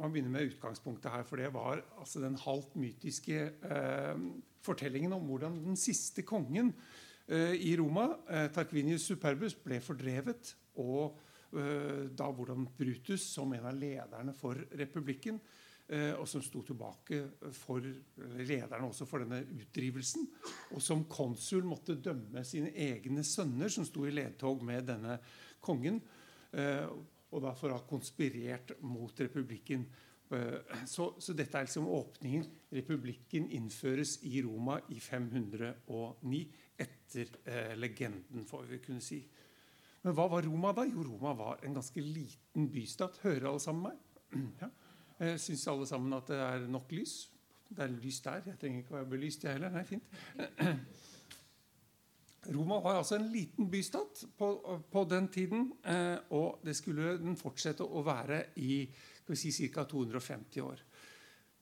man begynner med utgangspunktet her, for det var altså den halvt mytiske eh, fortellingen om hvordan den siste kongen eh, i Roma, eh, Tarquinius Superbus, ble fordrevet. Og eh, da hvordan Brutus, som en av lederne for republikken, eh, og som sto tilbake for lederne også for denne utdrivelsen, og som konsul måtte dømme sine egne sønner, som sto i ledtog med denne kongen. Og da for å ha konspirert mot republikken. Eh, så, så, dette er liksom åpningen. Republikken innføres i Roma i 509 etter eh, legenden, får vi kunne si. Men hva var Roma da? Jo, Roma var en ganske liten bystat. Hører alle sammen meg? Ja. Eh, Syns alle sammen at det er nok lys? Det er lys der. Jeg trenger ikke å være belyst, jeg heller. Nei, fint. Roma var altså en liten bystat på, på den tiden. Eh, og det skulle den fortsette å være i si, ca. 250 år.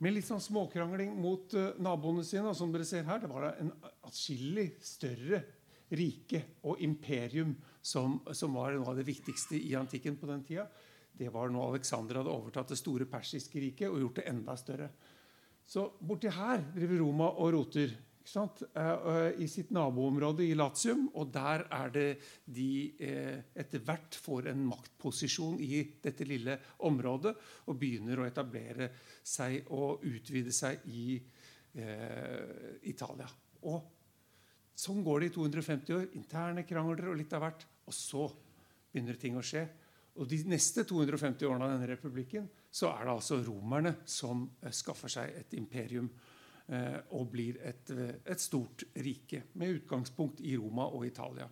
Med litt sånn småkrangling mot uh, naboene sine. og som dere ser her, Det var en atskillig større rike og imperium som, som, var noe av det viktigste i antikken på den tida. Det var når Aleksander hadde overtatt det store persiske riket og gjort det enda større. Så borti her driver Roma og roter. Eh, i sitt naboområde i Latium. Og der er det de eh, etter hvert får en maktposisjon i dette lille området og begynner å etablere seg og utvide seg i eh, Italia. Og sånn går det i 250 år. Interne krangler og litt av hvert. Og så begynner ting å skje. Og de neste 250 årene av denne republikken så er det altså romerne som skaffer seg et imperium. Eh, og blir et, eh, et, stort rike, med utgangspunkt i Roma og Italia.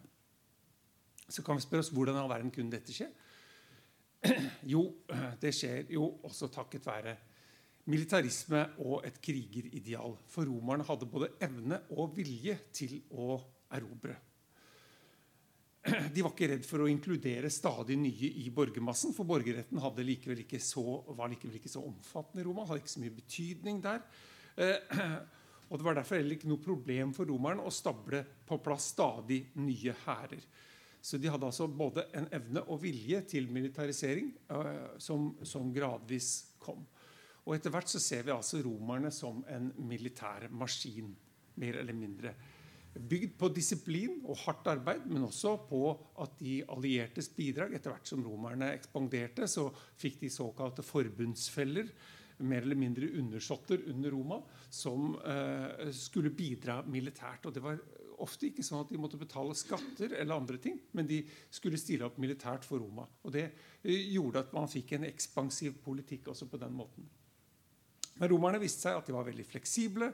Så kan vi spørre oss hvordan i all verden kunne dette skje? Jo, det skjer jo også takket være militarisme og et krigerideal. For romerne hadde både evne og vilje til å erobre. De var ikke redd for å inkludere stadig nye i borgermassen, for borgerretten likevel så, var likevel ikke så omfattende i Roma. hadde ikke så mye betydning der. Eh, og Det var derfor heller ikke noe problem for romerne å stable på plass stadig nye hærer. Så de hadde altså både en evne og vilje til militarisering uh, som, som, gradvis kom. Og etter hvert så ser vi altså romerne som en militær maskin, mer eller mindre. Bygd på disiplin og hardt arbeid, men også på at de alliertes bidrag Etter hvert som romerne ekspanderte, så fikk de såkalte forbundsfeller mer eller mindre undersåtter under Roma som eh, skulle bidra militært. Og det var ofte ikke sånn at de måtte betale skatter eller andre ting, men de skulle stille opp militært for Roma. Og det eh, gjorde at man fikk en ekspansiv politikk også på den måten. Men romerne viste seg at de var veldig fleksible,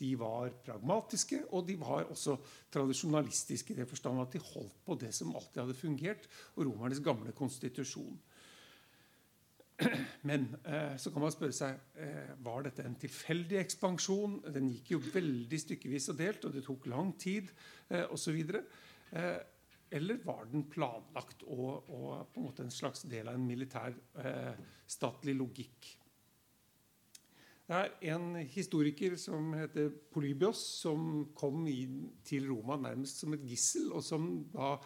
de var pragmatiske, og de var også tradisjonalistiske i det forstand at de holdt på det som alltid hadde fungert, og romernes gamle konstitusjon. Men eh, så kan man spørre seg eh, var dette en tilfeldig ekspansjon. Den gikk jo veldig stykkevis og delt, og det tok lang tid eh, osv. Eller var den planlagt og, og, på en måte en slags del av en militær eh, statlig logikk? Det er en historiker som heter Polybios, som kom i, til Roma nærmest som et gissel, og som da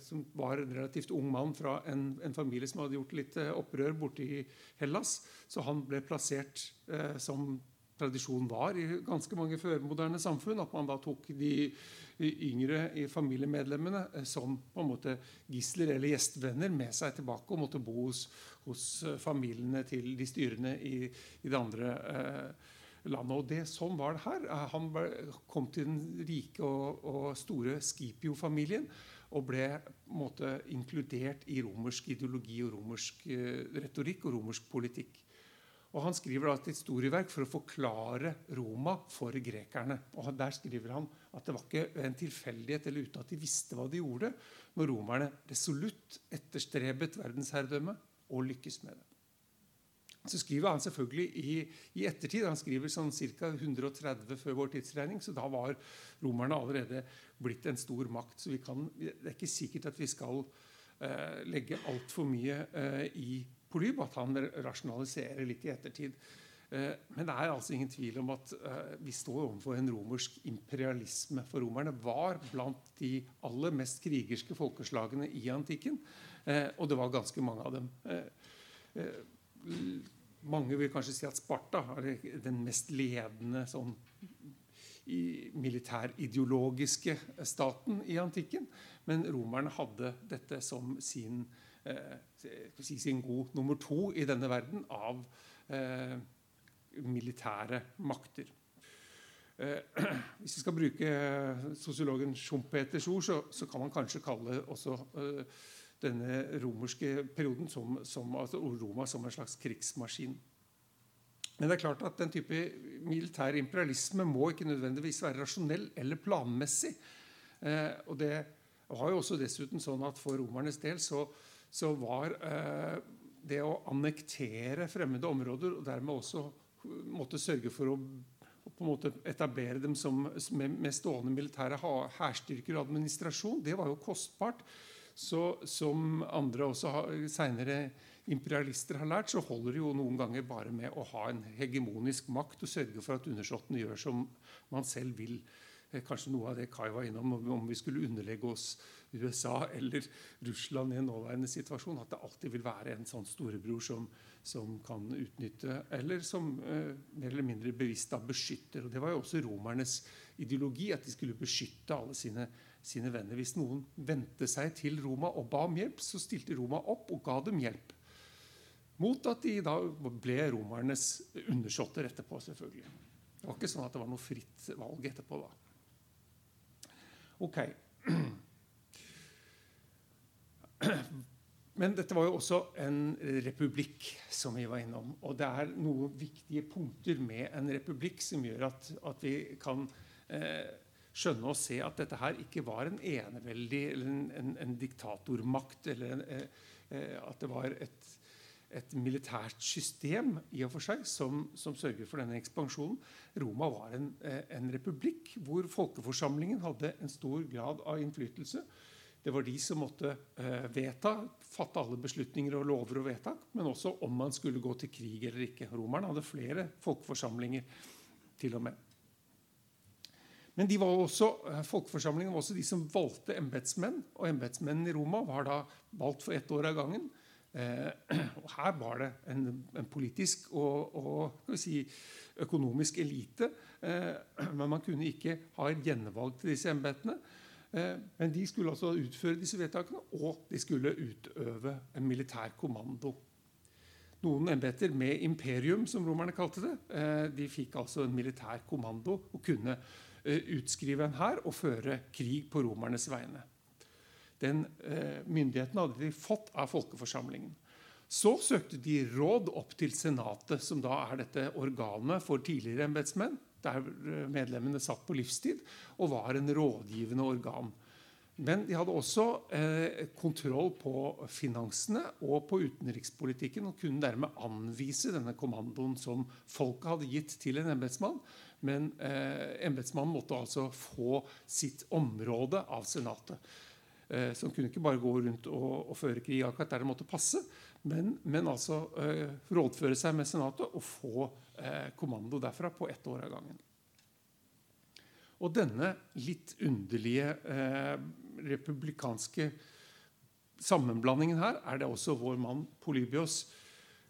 som var en relativt ung mann fra en, en familie som hadde gjort litt eh, opprør borte i Hellas. Så han ble plassert eh, som tradisjon var i ganske mange førmoderne samfunn. At man da tok de yngre familiemedlemmene som på en måte gisler eller gjestevenner med seg tilbake og måtte bo hos, hos familiene til de styrende i, i det andre eh, landet. Og det, sånn var det her. Han kom til den rike og, og store Scipio-familien og ble måte, inkludert i romersk ideologi og romersk eh, retorikk og romersk politikk. Og Han skriver et historieverk for å forklare Roma for grekerne. Og Der skriver han at det var ikke en tilfeldighet eller uten at de visste hva de gjorde, når romerne resolutt etterstrebet verdensherredømme og lykkes med det. Så skriver han selvfølgelig i, i ettertid. Han skriver sånn ca. 130 før vår tidsregning. Så da var romerne allerede blitt en stor makt. Så kan, det er ikke sikkert at vi skal eh, legge altfor mye eh, i Polyb, at han rasjonaliserer litt i ettertid. Eh, men det er altså ingen tvil om at eh, vi står overfor en romersk imperialisme. For romerne var blant de aller mest krigerske folkeslagene i antikken. Eh, og det var ganske mange av dem. Eh, mange vil kanskje si at Sparta er den mest ledende sånn, militærideologiske staten i antikken. Men romerne hadde dette som sin, eh, si, sin god nummer to i denne verden av eh, militære makter. Eh, hvis vi skal bruke sosiologen Schumpeters ord, så, så, kan man kanskje kalle også eh, denne romerske perioden som, som altså Roma som en slags krigsmaskin. Men det er klart at den type militær imperialisme må ikke nødvendigvis være rasjonell eller planmessig. Eh, og det var jo også dessuten sånn at for romernes del så, så var eh, det å annektere fremmede områder og dermed også måtte sørge for å på en måte etablere dem som, med, med stående militære hærstyrker og administrasjon, det var jo kostbart. Så som andre også seinere imperialister har lært, så holder det jo noen ganger bare med å ha en hegemonisk makt og sørge for at undersåttene gjør som man selv vil. Eh, kanskje noe av det Kai var innom, om vi skulle underlegge oss USA eller Russland i en nåværende situasjon. At det alltid vil være en sånn storebror som, som kan utnytte, eller som eh, mer eller mindre bevisst da beskytter. Og Det var jo også romernes ideologi, at de skulle beskytte alle sine sine venner. Hvis noen vendte seg til Roma og ba om hjelp, så stilte Roma opp og ga dem hjelp. Mot at de da ble romernes undersåtter etterpå, selvfølgelig. Det var ikke sånn at det var noe fritt valg etterpå, da. Ok. Men dette var jo også en republikk, som vi var innom. Og det er noen viktige punkter med en republikk som gjør at, at vi kan eh, skjønne og se at dette her ikke var en eneveldig eller en, en, en diktatormakt, eller en, eh, eh, at det var et, et, militært system i og for seg som, som sørger for denne ekspansjonen. Roma var en, eh, en, republikk hvor folkeforsamlingen hadde en stor grad av innflytelse. Det var de som måtte eh, vedta, fatte alle beslutninger og lover og vedtak, men også om man skulle gå til krig eller ikke. Romerne hadde flere folkeforsamlinger til og med. Men var også, eh, folkeforsamlingen var også de som valgte embetsmenn. Og embetsmennene i Roma var da valgt for ett år av gangen. Eh, og her var det en, en politisk og, og si, økonomisk elite. Eh, men man kunne ikke ha et gjenvalg til disse embetene. Eh, men de skulle altså utføre disse vedtakene, og de skulle utøve en militær kommando. Noen embeter med imperium, som romerne kalte det, eh, de fikk altså en militær kommando og kunne utskrive en hær og føre krig på romernes vegne. Den eh, myndigheten hadde de fått av folkeforsamlingen. Så søkte de råd opp til Senatet, som da er dette organet for tidligere embetsmenn, der eh, medlemmene satt på livstid og var en rådgivende organ. Men de hadde også eh, kontroll på finansene og på utenrikspolitikken og kunne dermed anvise denne kommandoen som folket hadde gitt til en embetsmann, men eh, embetsmannen måtte altså få sitt område av Senatet. Eh, som kunne ikke bare gå rundt og, og føre krig akkurat der det måtte passe, men, men altså eh, rådføre seg med Senatet og få eh, kommando derfra på ett år av gangen. Og denne litt underlige eh, republikanske sammenblandingen her er det også vår mann Polybios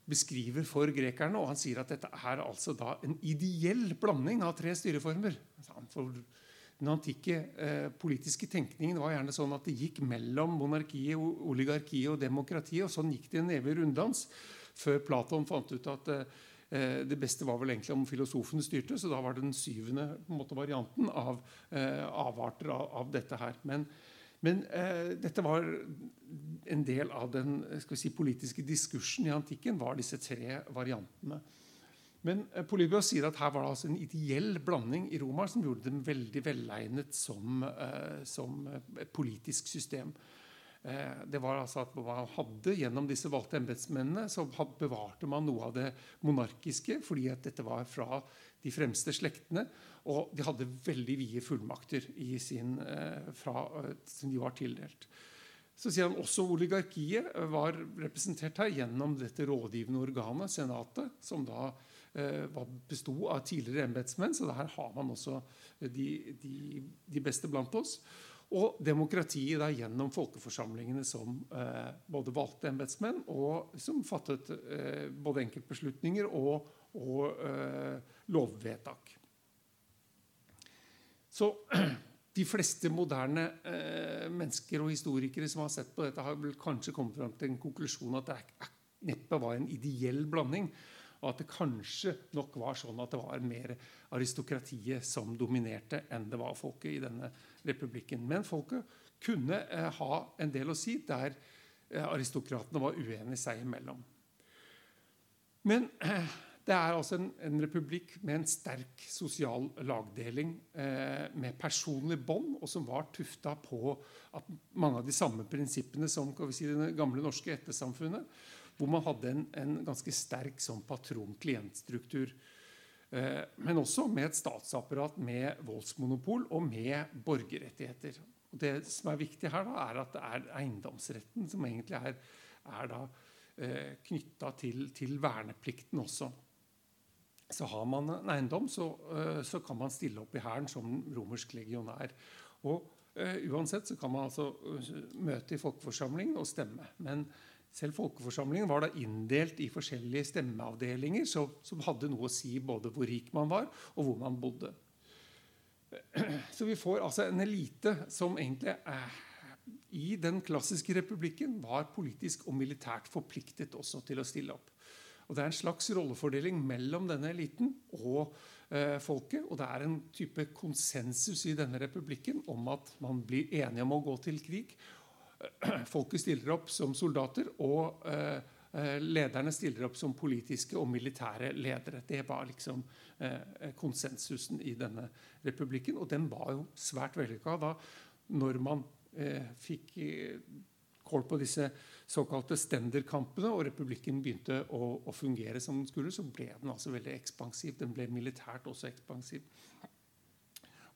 beskriver for grekerne. Og han sier at dette er altså da en ideell blanding av tre styreformer. For den antikke eh, politiske tenkningen var gjerne sånn at det gikk mellom monarkiet, oligarkiet og demokratiet. Og sånn gikk det en evig runddans før Platon fant ut at eh, det beste var vel egentlig om filosofene styrte. Så da var det den syvende måte, varianten av eh, avarter av, av, dette her. Men, men eh, dette var en del av den si, politiske diskursen i antikken, var disse tre variantene. Men eh, Polybios sier at her var det altså en ideell blanding i Roma som gjorde dem veldig velegnet som, eh, som et politisk system. Eh, det var altså at man hadde Gjennom disse valgte embetsmennene så bevarte man noe av det monarkiske, fordi at dette var fra de fremste slektene. Og de hadde veldig vide fullmakter sin, eh, fra, eh, som de var tildelt. Så sier han også oligarkiet var representert her gjennom dette rådgivende organet, Senatet, som da eh, besto av tidligere embetsmenn. Så her har man også de, de, de, beste blant oss. Og demokratiet da gjennom folkeforsamlingene som eh, både valgte embetsmenn og som fattet eh, både enkeltbeslutninger og, og eh, lovvedtak. Så de fleste moderne eh, mennesker og historikere som har sett på dette, har vel kanskje kommet fram til en konklusjon at det neppe var en ideell blanding. Og at det kanskje nok var sånn at det var mer aristokratiet som dominerte enn det var folket i denne republikken. Men folket kunne eh, ha en del å si der eh, aristokratene var uenige seg imellom. Men eh, det er altså en, en, republikk med en sterk sosial lagdeling, eh, med personlig bånd, og som var tufta på mange av de samme prinsippene som si, det gamle norske ettersamfunnet hvor man hadde en, en ganske sterk sånn patron-klient-struktur. Eh, men også med et statsapparat med voldsmonopol og med borgerrettigheter. Og det som er viktig her, da, er at det er eiendomsretten som egentlig er, er eh, knytta til, til, verneplikten også. Så har man en eiendom, så, eh, så kan man stille opp i hæren som romersk legionær. Og uh, uansett så kan man altså eh, møte i folkeforsamling og stemme. Men selv folkeforsamlingen var da inndelt i forskjellige stemmeavdelinger så, som hadde noe å si både hvor rik man var, og hvor man bodde. Så vi får altså en elite som egentlig eh, i den klassiske republikken var politisk og militært forpliktet også til å stille opp. Og Det er en slags rollefordeling mellom denne eliten og eh, folket. Og det er en type konsensus i denne republikken om at man blir enige om å gå til krig, folket stiller opp som soldater, og eh, eh, lederne stiller opp som politiske og militære ledere. Det var liksom eh, konsensusen i denne republikken. Og den var jo svært vellykka da når man fikk kål på disse såkalte stenderkampene, og republikken begynte å, å, fungere som den skulle, så ble den altså veldig ekspansiv. Den ble militært også ekspansiv.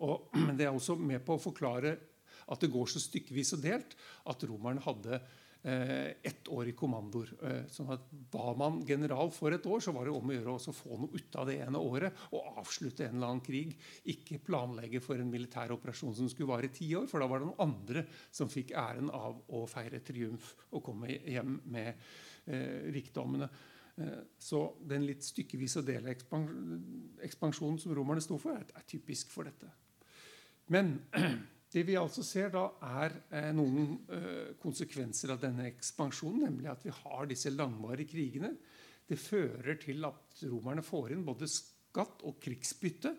Og, men det er også med på å forklare at det går så stykkevis og delt at romerne hadde ett år i kommandoer. Eh, sånn at Var man general for et år, så var det om å gjøre å få noe ut av det ene året og avslutte en eller annen krig. Ikke planlegge for en militær operasjon som skulle vare ti år, for da var det noen andre som fikk æren av å feire triumf og komme hjem med eh, rikdommene. Eh, så den litt stykkevis og dele ekspansjonen som romerne sto for, er typisk for dette. Men Det vi altså ser da, er eh, noen eh, konsekvenser av denne ekspansjonen, nemlig at vi har disse langvarige krigene. Det fører til at romerne får inn både skatt og krigsbytte.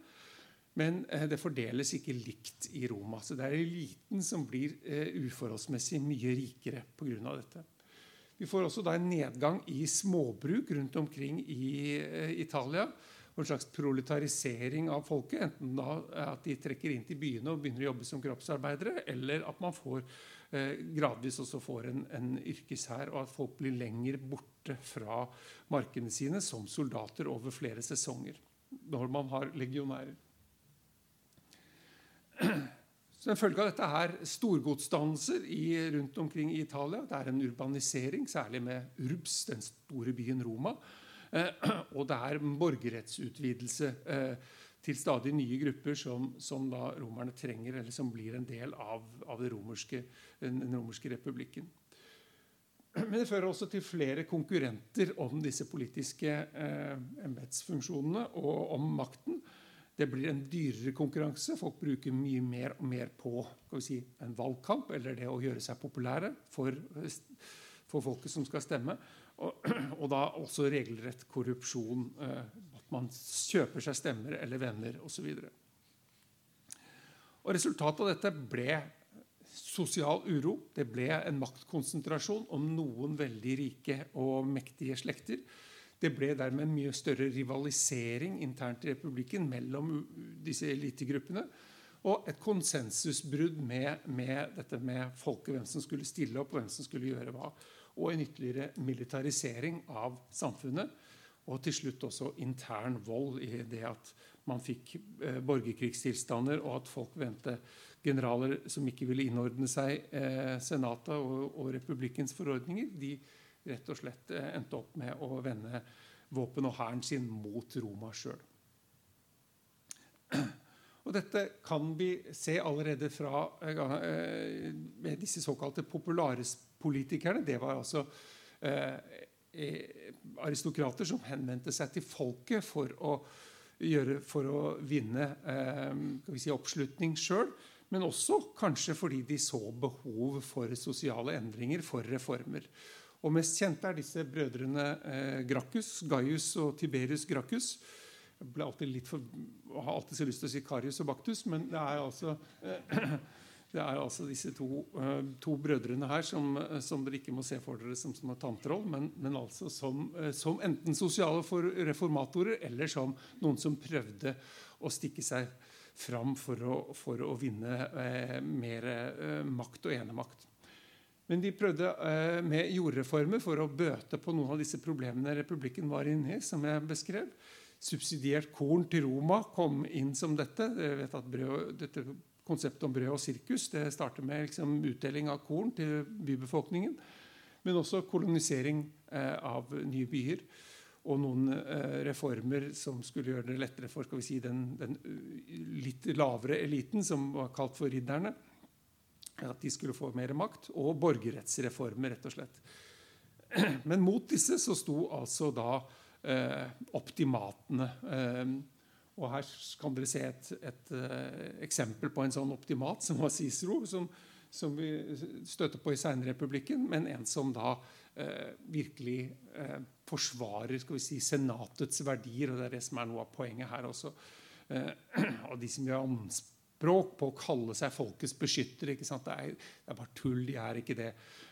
Men eh, det fordeles ikke likt i Roma. Så det er eliten som blir uforholdsmessig mye rikere pga. dette. Vi får også da en nedgang i småbruk rundt omkring i Italia en slags proletarisering av folket. Enten da at de trekker inn til byene og begynner å jobbe som kroppsarbeidere, eller at man får, eh, gradvis også får en, en yrkeshær, og at folk blir lenger borte fra markene sine som soldater over flere sesonger. Når man har legionærer. Så En følge av dette er storgodsdannelser rundt omkring i Italia. Det er en urbanisering, særlig med Urbs, den store byen Roma. Eh, og det er borgerrettsutvidelse eh, til stadig nye grupper som, som da romerne trenger, eller som blir en del av, av romerske, den, romerske republikken. Men det fører også til flere konkurrenter om disse politiske eh, embetsfunksjonene og om makten. Det blir en dyrere konkurranse. Folk bruker mye mer og mer på si, en valgkamp eller det å gjøre seg populære for, for folket som skal stemme. Og, og da også regelrett korrupsjon. Eh, at man kjøper seg stemmer eller venner osv. Resultatet av dette ble sosial uro. Det ble en maktkonsentrasjon om noen veldig rike og mektige slekter. Det ble dermed en mye større rivalisering internt i republikken mellom disse elitegruppene. Og et konsensusbrudd med, med dette med folket, hvem som skulle stille opp, og hvem som skulle gjøre hva og en ytterligere militarisering av samfunnet. Og til slutt også intern vold i det at man fikk eh, borgerkrigstilstander, og at folk vendte generaler som ikke ville innordne seg eh, Senatet og, og, republikkens forordninger, de rett og slett eh, endte opp med å vende våpen og hæren sin mot Roma sjøl. Og dette kan vi se allerede fra eh, med disse såkalte popularespolitikerne. Det var altså eh, aristokrater som henvendte seg til folket for å, gjøre, for å vinne eh, si, oppslutning sjøl. Men også kanskje fordi de så behov for sosiale endringer, for reformer. Og Mest kjente er disse brødrene eh, Gracchus, Gaius og Tiberius Gracchus. Jeg ble alltid litt for, har alltid så lyst til å si Karius og Baktus, men det er altså eh, Det er altså disse to, uh, to brødrene her som, som, dere ikke må se for dere som, som tanteroll, men, men altså som, uh, som, enten sosiale reformatorer eller som noen som prøvde å stikke seg fram for å, for å vinne eh, mer makt og enemakt. Men de prøvde med jordreformer for å bøte på noen av disse problemene republikken var inne i, som jeg beskrev. Subsidiert korn til Roma kom inn som dette. Jeg vet at brød, dette konseptet om brød og sirkus. Det starter med liksom, utdeling av korn til bybefolkningen. Men også kolonisering eh, av nye byer. Og noen eh, reformer som skulle gjøre det lettere for si, den, den litt lavere eliten, som var kalt for ridderne. At de skulle få mer makt. Og borgerrettsreformer, rett og slett. Men mot disse så sto altså da eh, optimatene. Eh, og Her kan dere se et, et uh, eksempel på en sånn optimat, som var Cicero, som, som vi støter på i seinrepublikken, men en som da uh, virkelig uh, forsvarer skal vi si, senatets verdier. og Det er det som er noe av poenget her også. og de som gjør anspråk på å kalle seg folkets beskytter. Det er, det, er, bare tull. De er ikke det.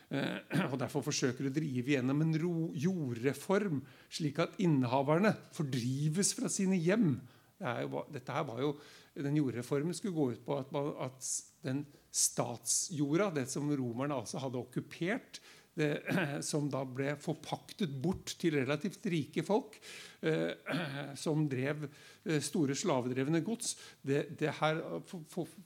og Derfor forsøker å drive gjennom en ro, jordreform, slik at innehaverne fordrives fra sine hjem det jo, dette her var jo, Den jordreformen skulle gå ut på at, at den statsjorda, det som romerne altså hadde okkupert, det, som da ble forpaktet bort til relativt rike folk eh, som drev eh, store slavedrevne gods. Det, det her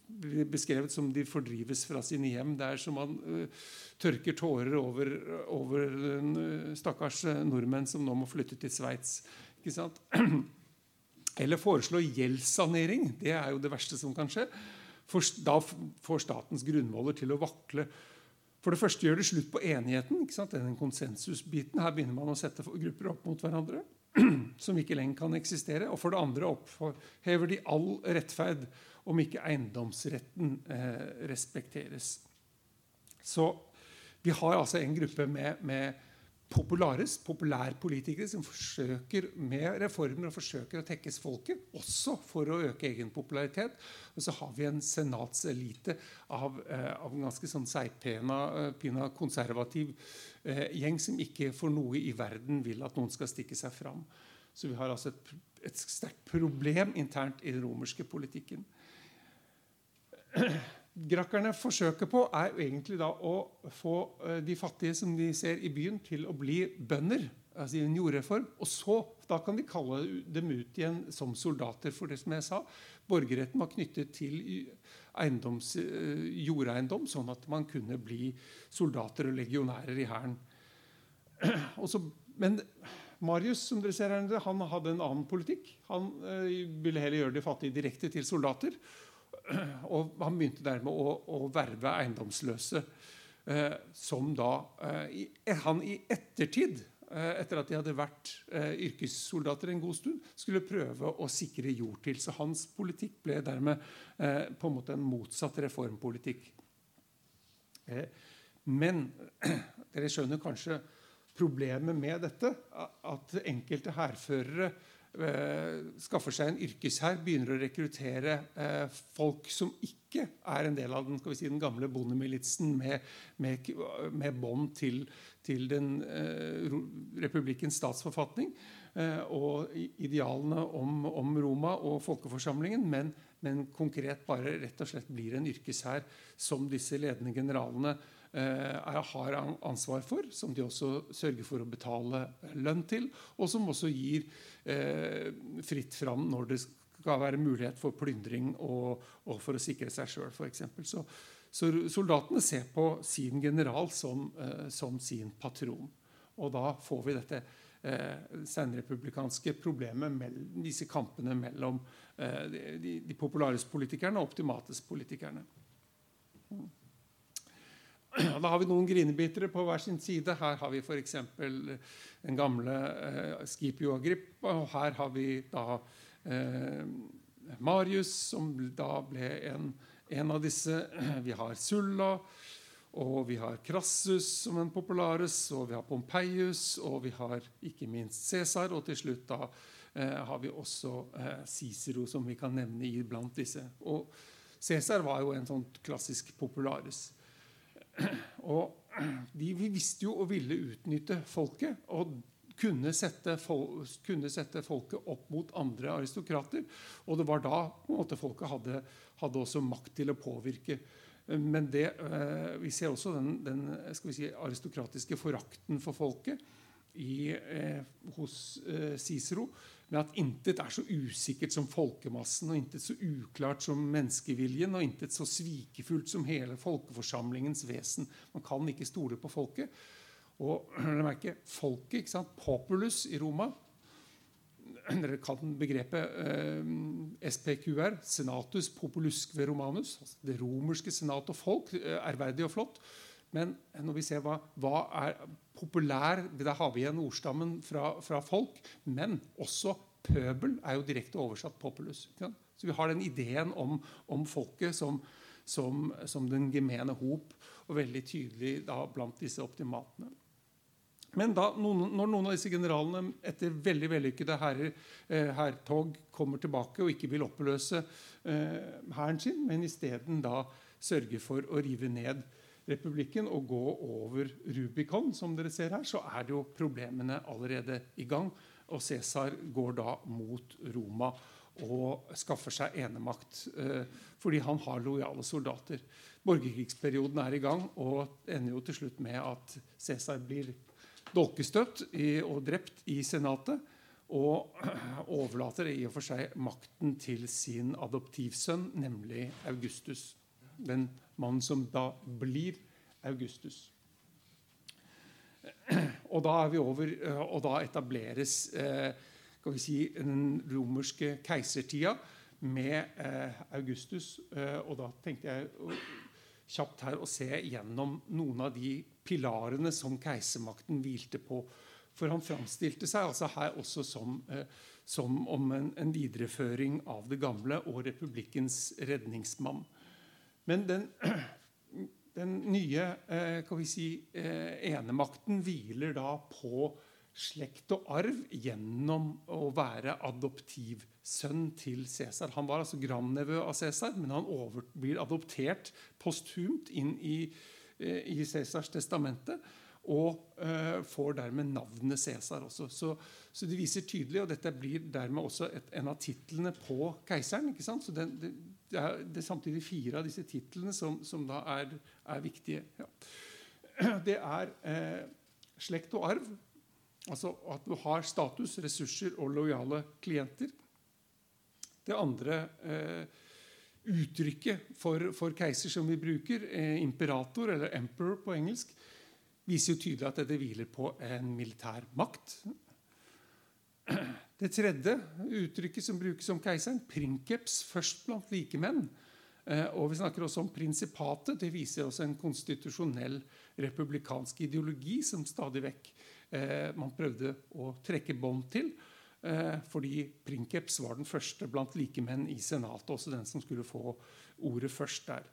blir beskrevet som de fordrives fra sine hjem. Det er som man uh, tørker tårer over, over uh, stakkars nordmenn som nå må flytte til Sveits. Ikke sant? Eller foreslå gjeldssanering. Det er jo det verste som kan skje. For da får statens grunnvoller til å vakle. For det første gjør det slutt på enigheten. ikke sant? Den konsensusbiten. Her begynner man å sette grupper opp mot hverandre som ikke lenger kan eksistere. Og for det andre opphever de all rettferd om ikke eiendomsretten eh, respekteres. Så vi har altså en gruppe med, med populares, populærpolitikere som forsøker med reformer og forsøker å tekkes folket, også for å øke egen popularitet. Og så har vi en senatselite av, av, en ganske sånn seigpena, eh, konservativ eh, gjeng som ikke for noe i verden vil at noen skal stikke seg fram. Så vi har altså et, et sterkt problem internt i den romerske politikken grakkerne forsøker på, er egentlig da å få eh, de fattige som de ser i byen, til å bli bønder. altså i en jordreform, Og så da kan de kalle dem ut igjen som soldater. For det som jeg sa, borgerretten var knyttet til eh, jordeiendom, sånn at man kunne bli soldater og legionærer i hæren. Men Marius som dere ser her, han hadde en annen politikk. Han eh, ville heller gjøre de fattige direkte til soldater. Og han begynte dermed å, å verve eiendomsløse. Eh, som da eh, Han i ettertid, eh, etter at de hadde vært eh, yrkessoldater en god stund, skulle prøve å sikre jord til. Så hans politikk ble dermed eh, på en måte en motsatt reformpolitikk. Eh, men dere skjønner kanskje problemet med dette. At enkelte hærførere Eh, skaffer seg en yrkeshær, begynner å rekruttere eh, folk som ikke er en del av den, si, den gamle bondemilitsen med, med, med bånd til, til, den eh, republikkens statsforfatning eh, og idealene om, om, Roma og folkeforsamlingen, men, men, konkret bare rett og slett blir en yrkeshær som disse ledende generalene eh, har ansvar for, som de også sørger for å betale lønn til, og som også gir eh, fritt fram når det skal være mulighet for plyndring og, for å sikre seg sjøl, f.eks. Så, så soldatene ser på sin general som, eh, som, sin patron. Og da får vi dette eh, senrepublikanske problemet mellom disse kampene mellom eh, de, de populares-politikerne og optimates-politikerne. Mm. Da har vi noen grinebitere på hver sin side. Her har vi f.eks. den gamle eh, Scipio Agrippa, og her har vi da eh, Marius, som da ble en, en av disse. Vi har Sulla. Og vi har Crassus som en populares, og vi har Pompeius, og vi har ikke minst Cæsar. Og til slutt da eh, har vi også eh, Cicero, som vi kan nevne iblant disse. Og Cæsar var jo en sånn klassisk populares. Og de visste jo og ville utnytte folket. og kunne sette, kunne sette, folket opp mot andre aristokrater. Og det var da måte, folket hadde, hadde, også makt til å påvirke. Men det, eh, vi ser også den, den si, aristokratiske forakten for folket i, eh, hos eh, Cicero, med at intet er så usikkert som folkemassen, og intet så uklart som menneskeviljen, og intet så svikefullt som hele folkeforsamlingens vesen. Man kan ikke stole på folket. Og merke, folket, ikke sant? Populus i Roma dere kan begrepet eh, SPQR, senatus populusque romanus. Altså det romerske senat og folk. Eh, ærverdig og flott. Men når vi ser hva, hva er populær Der har vi igjen ordstammen fra, fra, folk. Men også pøbel er jo direkte oversatt populus. Så vi har den ideen om, om folket som, som, som, den gemene hop, og veldig tydelig da blant disse optimatene. Men da, noen, når noen av disse generalene etter veldig vellykkede hærtog eh, kommer tilbake og ikke vil oppløse eh, sin, men isteden sørger for å rive ned republikken og gå over Rubicon, som dere ser her, så er det jo problemene allerede i gang. Og Cæsar går da mot Roma og skaffer seg enemakt eh, fordi han har lojale soldater. Borgerkrigsperioden er i gang og ender jo til slutt med at Cæsar blir dolkestøtt og drept i Senatet. Og overlater i og for seg makten til sin adoptivsønn, nemlig Augustus. Den mannen som da blir Augustus. Og da er vi over, og da etableres eh, skal vi si, den romerske keisertida med eh, Augustus. Eh, og da tenkte jeg kjapt her å se gjennom noen av de pilarene som keisermakten hvilte på. For han framstilte seg altså her også som, eh, som om en, en, videreføring av det gamle og republikkens redningsmann. Men den, den nye eh, kan vi si, eh, enemakten hviler da på slekt og arv gjennom å være adoptivsønn til Cæsar. Han var altså grandnevø av Cæsar, men han over, blir adoptert posthumt inn i, eh, i Cæsars testamente. Og uh, får dermed navnet Cæsar også. Så, så, det viser tydelig, og dette blir dermed også et, en av titlene på keiseren. ikke sant? Så den, det, det, er, det, er, samtidig fire av disse titlene som, som da er, er viktige. Ja. Det er eh, slekt og arv, Altså at du har status, ressurser og lojale klienter. Det andre eh, uttrykket for, for, keiser som vi bruker, eh, imperator eller emperor på engelsk, viser jo tydelig at dette hviler på en militær makt. Det tredje uttrykket som brukes om keiseren, princeps, først blant likemenn. Eh, og vi snakker også om prinsipatet. Det viser også en konstitusjonell republikansk ideologi som stadig vekk Eh, man prøvde å trekke bånd til. Eh, fordi Princeps var den første blant likemenn i Senatet, også den som skulle få ordet først der.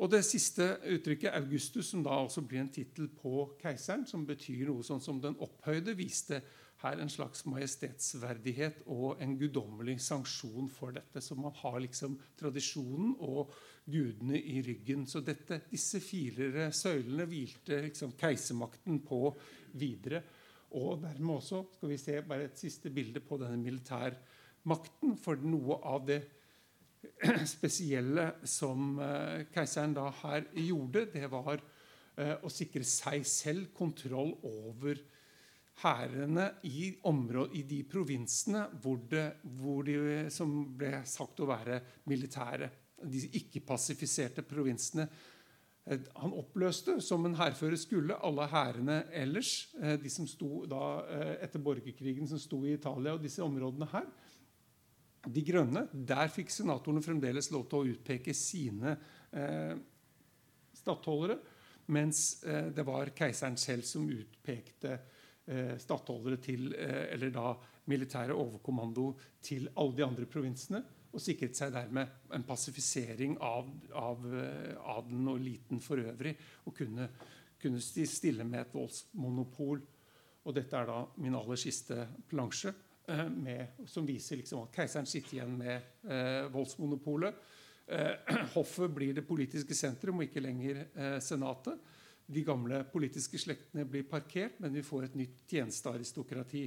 Og det siste uttrykket, Augustus, som da også blir en tittel på keiseren, som betyr noe sånn som den opphøyde, viste her en slags majestetsverdighet og en guddommelig sanksjon for dette. Så man har liksom tradisjonen og gudene i ryggen. Så dette, disse fire søylene hvilte liksom keisermakten på videre. Og dermed også skal vi se bare et siste bilde på denne militærmakten. For noe av det spesielle som eh, keiseren da her gjorde, det var eh, å sikre seg selv kontroll over hærene i, i, de provinsene hvor, det, hvor de, som ble sagt å være militære. De ikke-pasifiserte provinsene Han oppløste, som en hærfører skulle, alle hærene ellers. De som sto da etter borgerkrigen som sto i Italia og disse områdene her. De grønne, der fikk senatorene fremdeles lov til å utpeke sine eh, stattholdere. Mens eh, det var keiseren selv som utpekte eh, stattholdere til eh, Eller da militære overkommando til alle de andre provinsene. Og sikret seg dermed en pasifisering av, av eh, adelen og eliten for øvrig. Og kunne, kunne stille med et voldsmonopol. Og dette er da min aller siste plansje. Eh, med, som viser liksom at keiseren sitter igjen med eh, voldsmonopolet. Eh, hoffet blir det politiske sentrum og ikke lenger eh, Senatet. De gamle politiske slektene blir parkert, men vi får et nytt tjenestearistokrati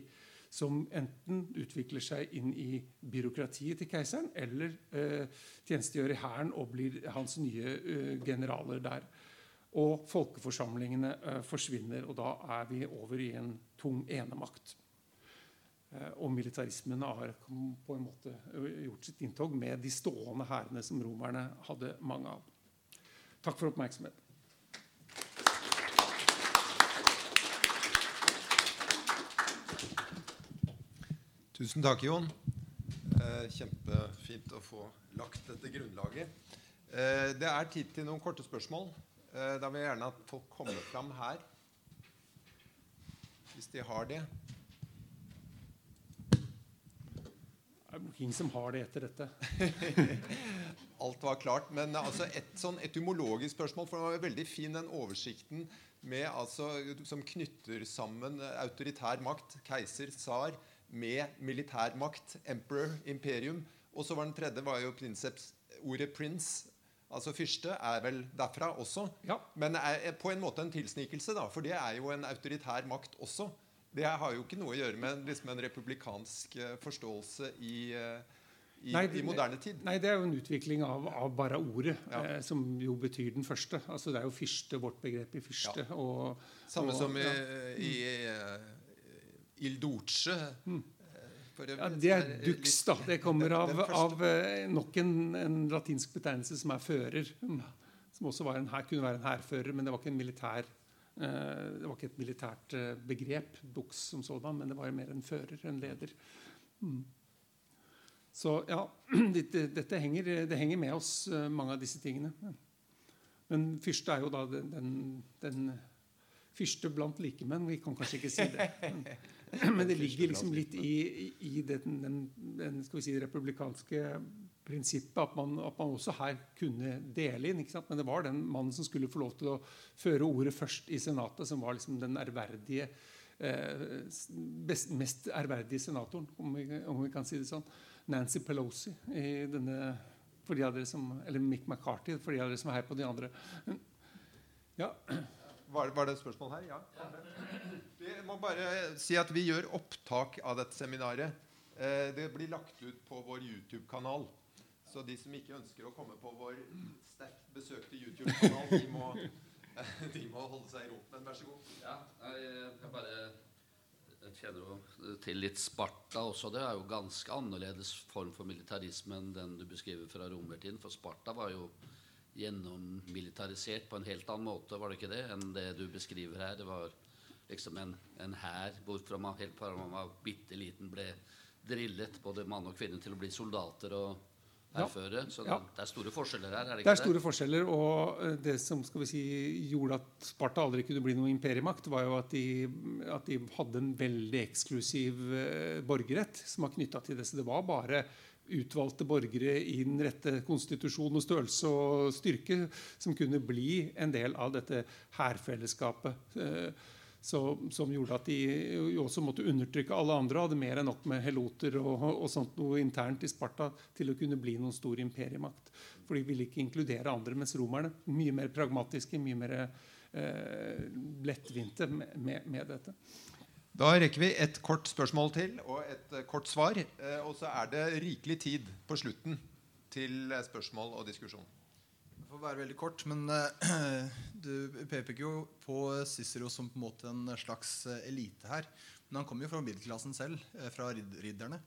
som enten utvikler seg inn i byråkratiet til keiseren, eller eh, tjenestegjør i hæren og blir hans nye eh, generaler der. Og folkeforsamlingene forsvinner, og da er vi over i en tung enemakt. Eh, og militarismen har på en måte gjort sitt inntog med de stående hærene som romerne hadde mange av. Takk for oppmerksomheten. Tusen takk, Jon. Eh, kjempefint å få lagt dette grunnlaget. Eh, det er tid til noen korte spørsmål. Da vil jeg gjerne at folk kommer fram her. Hvis de har det. Ingen som har det etter dette. Alt var klart. Men altså et sånn etymologisk spørsmål, for det var veldig fin den oversikten med, altså, som knytter sammen autoritær makt, keiser, tsar, med militær makt, emperor, imperium. Og så var den tredje var jo prinseps, ordet prince. Altså fyrste er vel derfra også. Ja. Men er på en måte en tilsnikelse, da, for det er jo en autoritær makt også. Det har jo ikke noe å gjøre med liksom en republikansk eh, forståelse i, eh, i, nei, i, moderne tid. Nei, det er jo en utvikling av, av bare ordet, ja. eh, som jo betyr den første. Altså Det er jo fyrste, vårt begrep i fyrste. Ja. Og, Samme og, som i, i uh, Il Duce. Mm. Ja, Det er dux, da. Det kommer av, av nok en, en, latinsk betegnelse som er fører. Mm. Som også en, kunne være en hærfører, men det var ikke en militær Eh, det var ikke et militært eh, begrep, buks som sådan, men det var mer en fører, en leder. Mm. Så ja, dette, henger, det henger med oss, eh, mange av disse tingene. Men fyrste er jo da den, den, den fyrste blant likemenn. Vi kan kanskje ikke si det. Men det ligger liksom litt i, i den, den, den si, republikanske prinsippet at man, at man, også her kunne dele inn. Men det var den mannen som skulle få lov til å føre ordet først i Senatet, som var liksom den ærverdige eh, best, mest ærverdige senatoren, om vi, om vi, kan si det sånn. Nancy Pelosi i denne, for de av dere som, eller Mick McCarthy for de av dere som er her på de andre. Ja. Var, var, det et spørsmål her? Ja. Vi må bare si at vi gjør opptak av dette seminaret. Eh, det blir lagt ut på vår YouTube-kanal. Så de som ikke ønsker å komme på vår sterkt besøkte YouTube-kanal, de, de, må holde seg i ro. Men vær så god. Ja, jeg, bare kjenner til litt Sparta også. Det er jo ganske annerledes form for militarisme enn den du beskriver fra romertiden. For Sparta var jo gjennommilitarisert på en helt annen måte, var det ikke det, enn det du beskriver her. Det var liksom en hær hvorfra man helt fra man var bitte liten ble drillet både mann og kvinne til å bli soldater og herføre. Ja. Så ja. det er store forskjeller her? er Det ikke det? er store forskjeller, og eh, det som skal vi si, gjorde at Sparta aldri kunne bli noen imperiemakt, var jo at de, at de hadde en veldig eksklusiv uh, borgerrett som var knytta til det. Så det var bare utvalgte borgere i den rette konstitusjon og størrelse og styrke som kunne bli en del av dette hærfellesskapet. Så, som gjorde at de også måtte undertrykke alle andre. Hadde mer enn nok med heloter og, og, sånt noe internt i Sparta til å kunne bli noen stor imperiemakt. For de ville ikke inkludere andre, mens romerne mye mer pragmatiske, mye mer eh, lettvinte med, med, med, dette. Da rekker vi et kort spørsmål til og et uh, kort svar. Uh, og så er det rikelig tid på slutten til spørsmål og diskusjon får være veldig kort, men uh, du peker jo på Cicero som på en måte en slags eh, elite her. Men han kommer jo fra middelklassen selv, fra ridderne.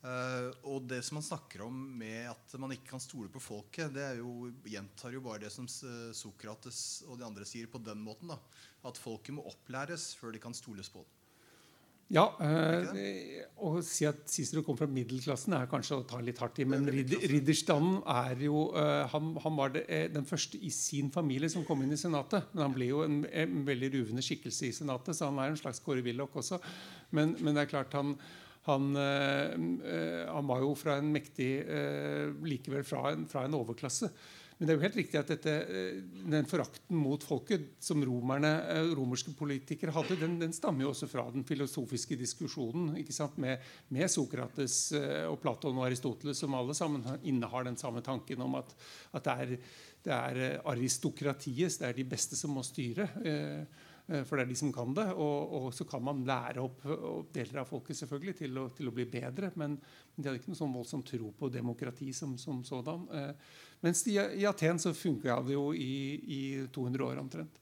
Uh, og det som han snakker om med at man ikke kan stole på folket, det jo, gjentar jo bare det som Sokrates og de andre sier på den måten. da, At folket må opplæres før de kan stoles på. Ja, eh, Å si at Cicero kom fra middelklassen, er kanskje å ta litt hardt i. Men er ridderstanden er jo øh, han, han var det, den første i sin familie som kom inn i Senatet. Men han ble jo en, en veldig ruvende skikkelse i Senatet, så han er en slags Kåre Willoch også. Men, men det er klart han han, eh, han var jo fra en mektig Likevel fra en, fra en overklasse. Men det er jo helt riktig at dette, eh, den forakten mot folket som romerne, eh, romerske politikere hadde, den, den stammer jo også fra den filosofiske diskusjonen ikke sant? Med, med Sokrates eh, og Platon og Aristoteles, som alle sammen innehar den samme tanken om at, at det er, det er aristokratiet, det er de beste som må styre. For det er de som kan det. Og, og så kan man lære opp, opp deler av folket selvfølgelig til å, til å bli bedre. Men de hadde ikke noe sånn voldsom tro på demokrati som, som sådan. Mens i, i Aten så funka det jo i, i 200 år omtrent.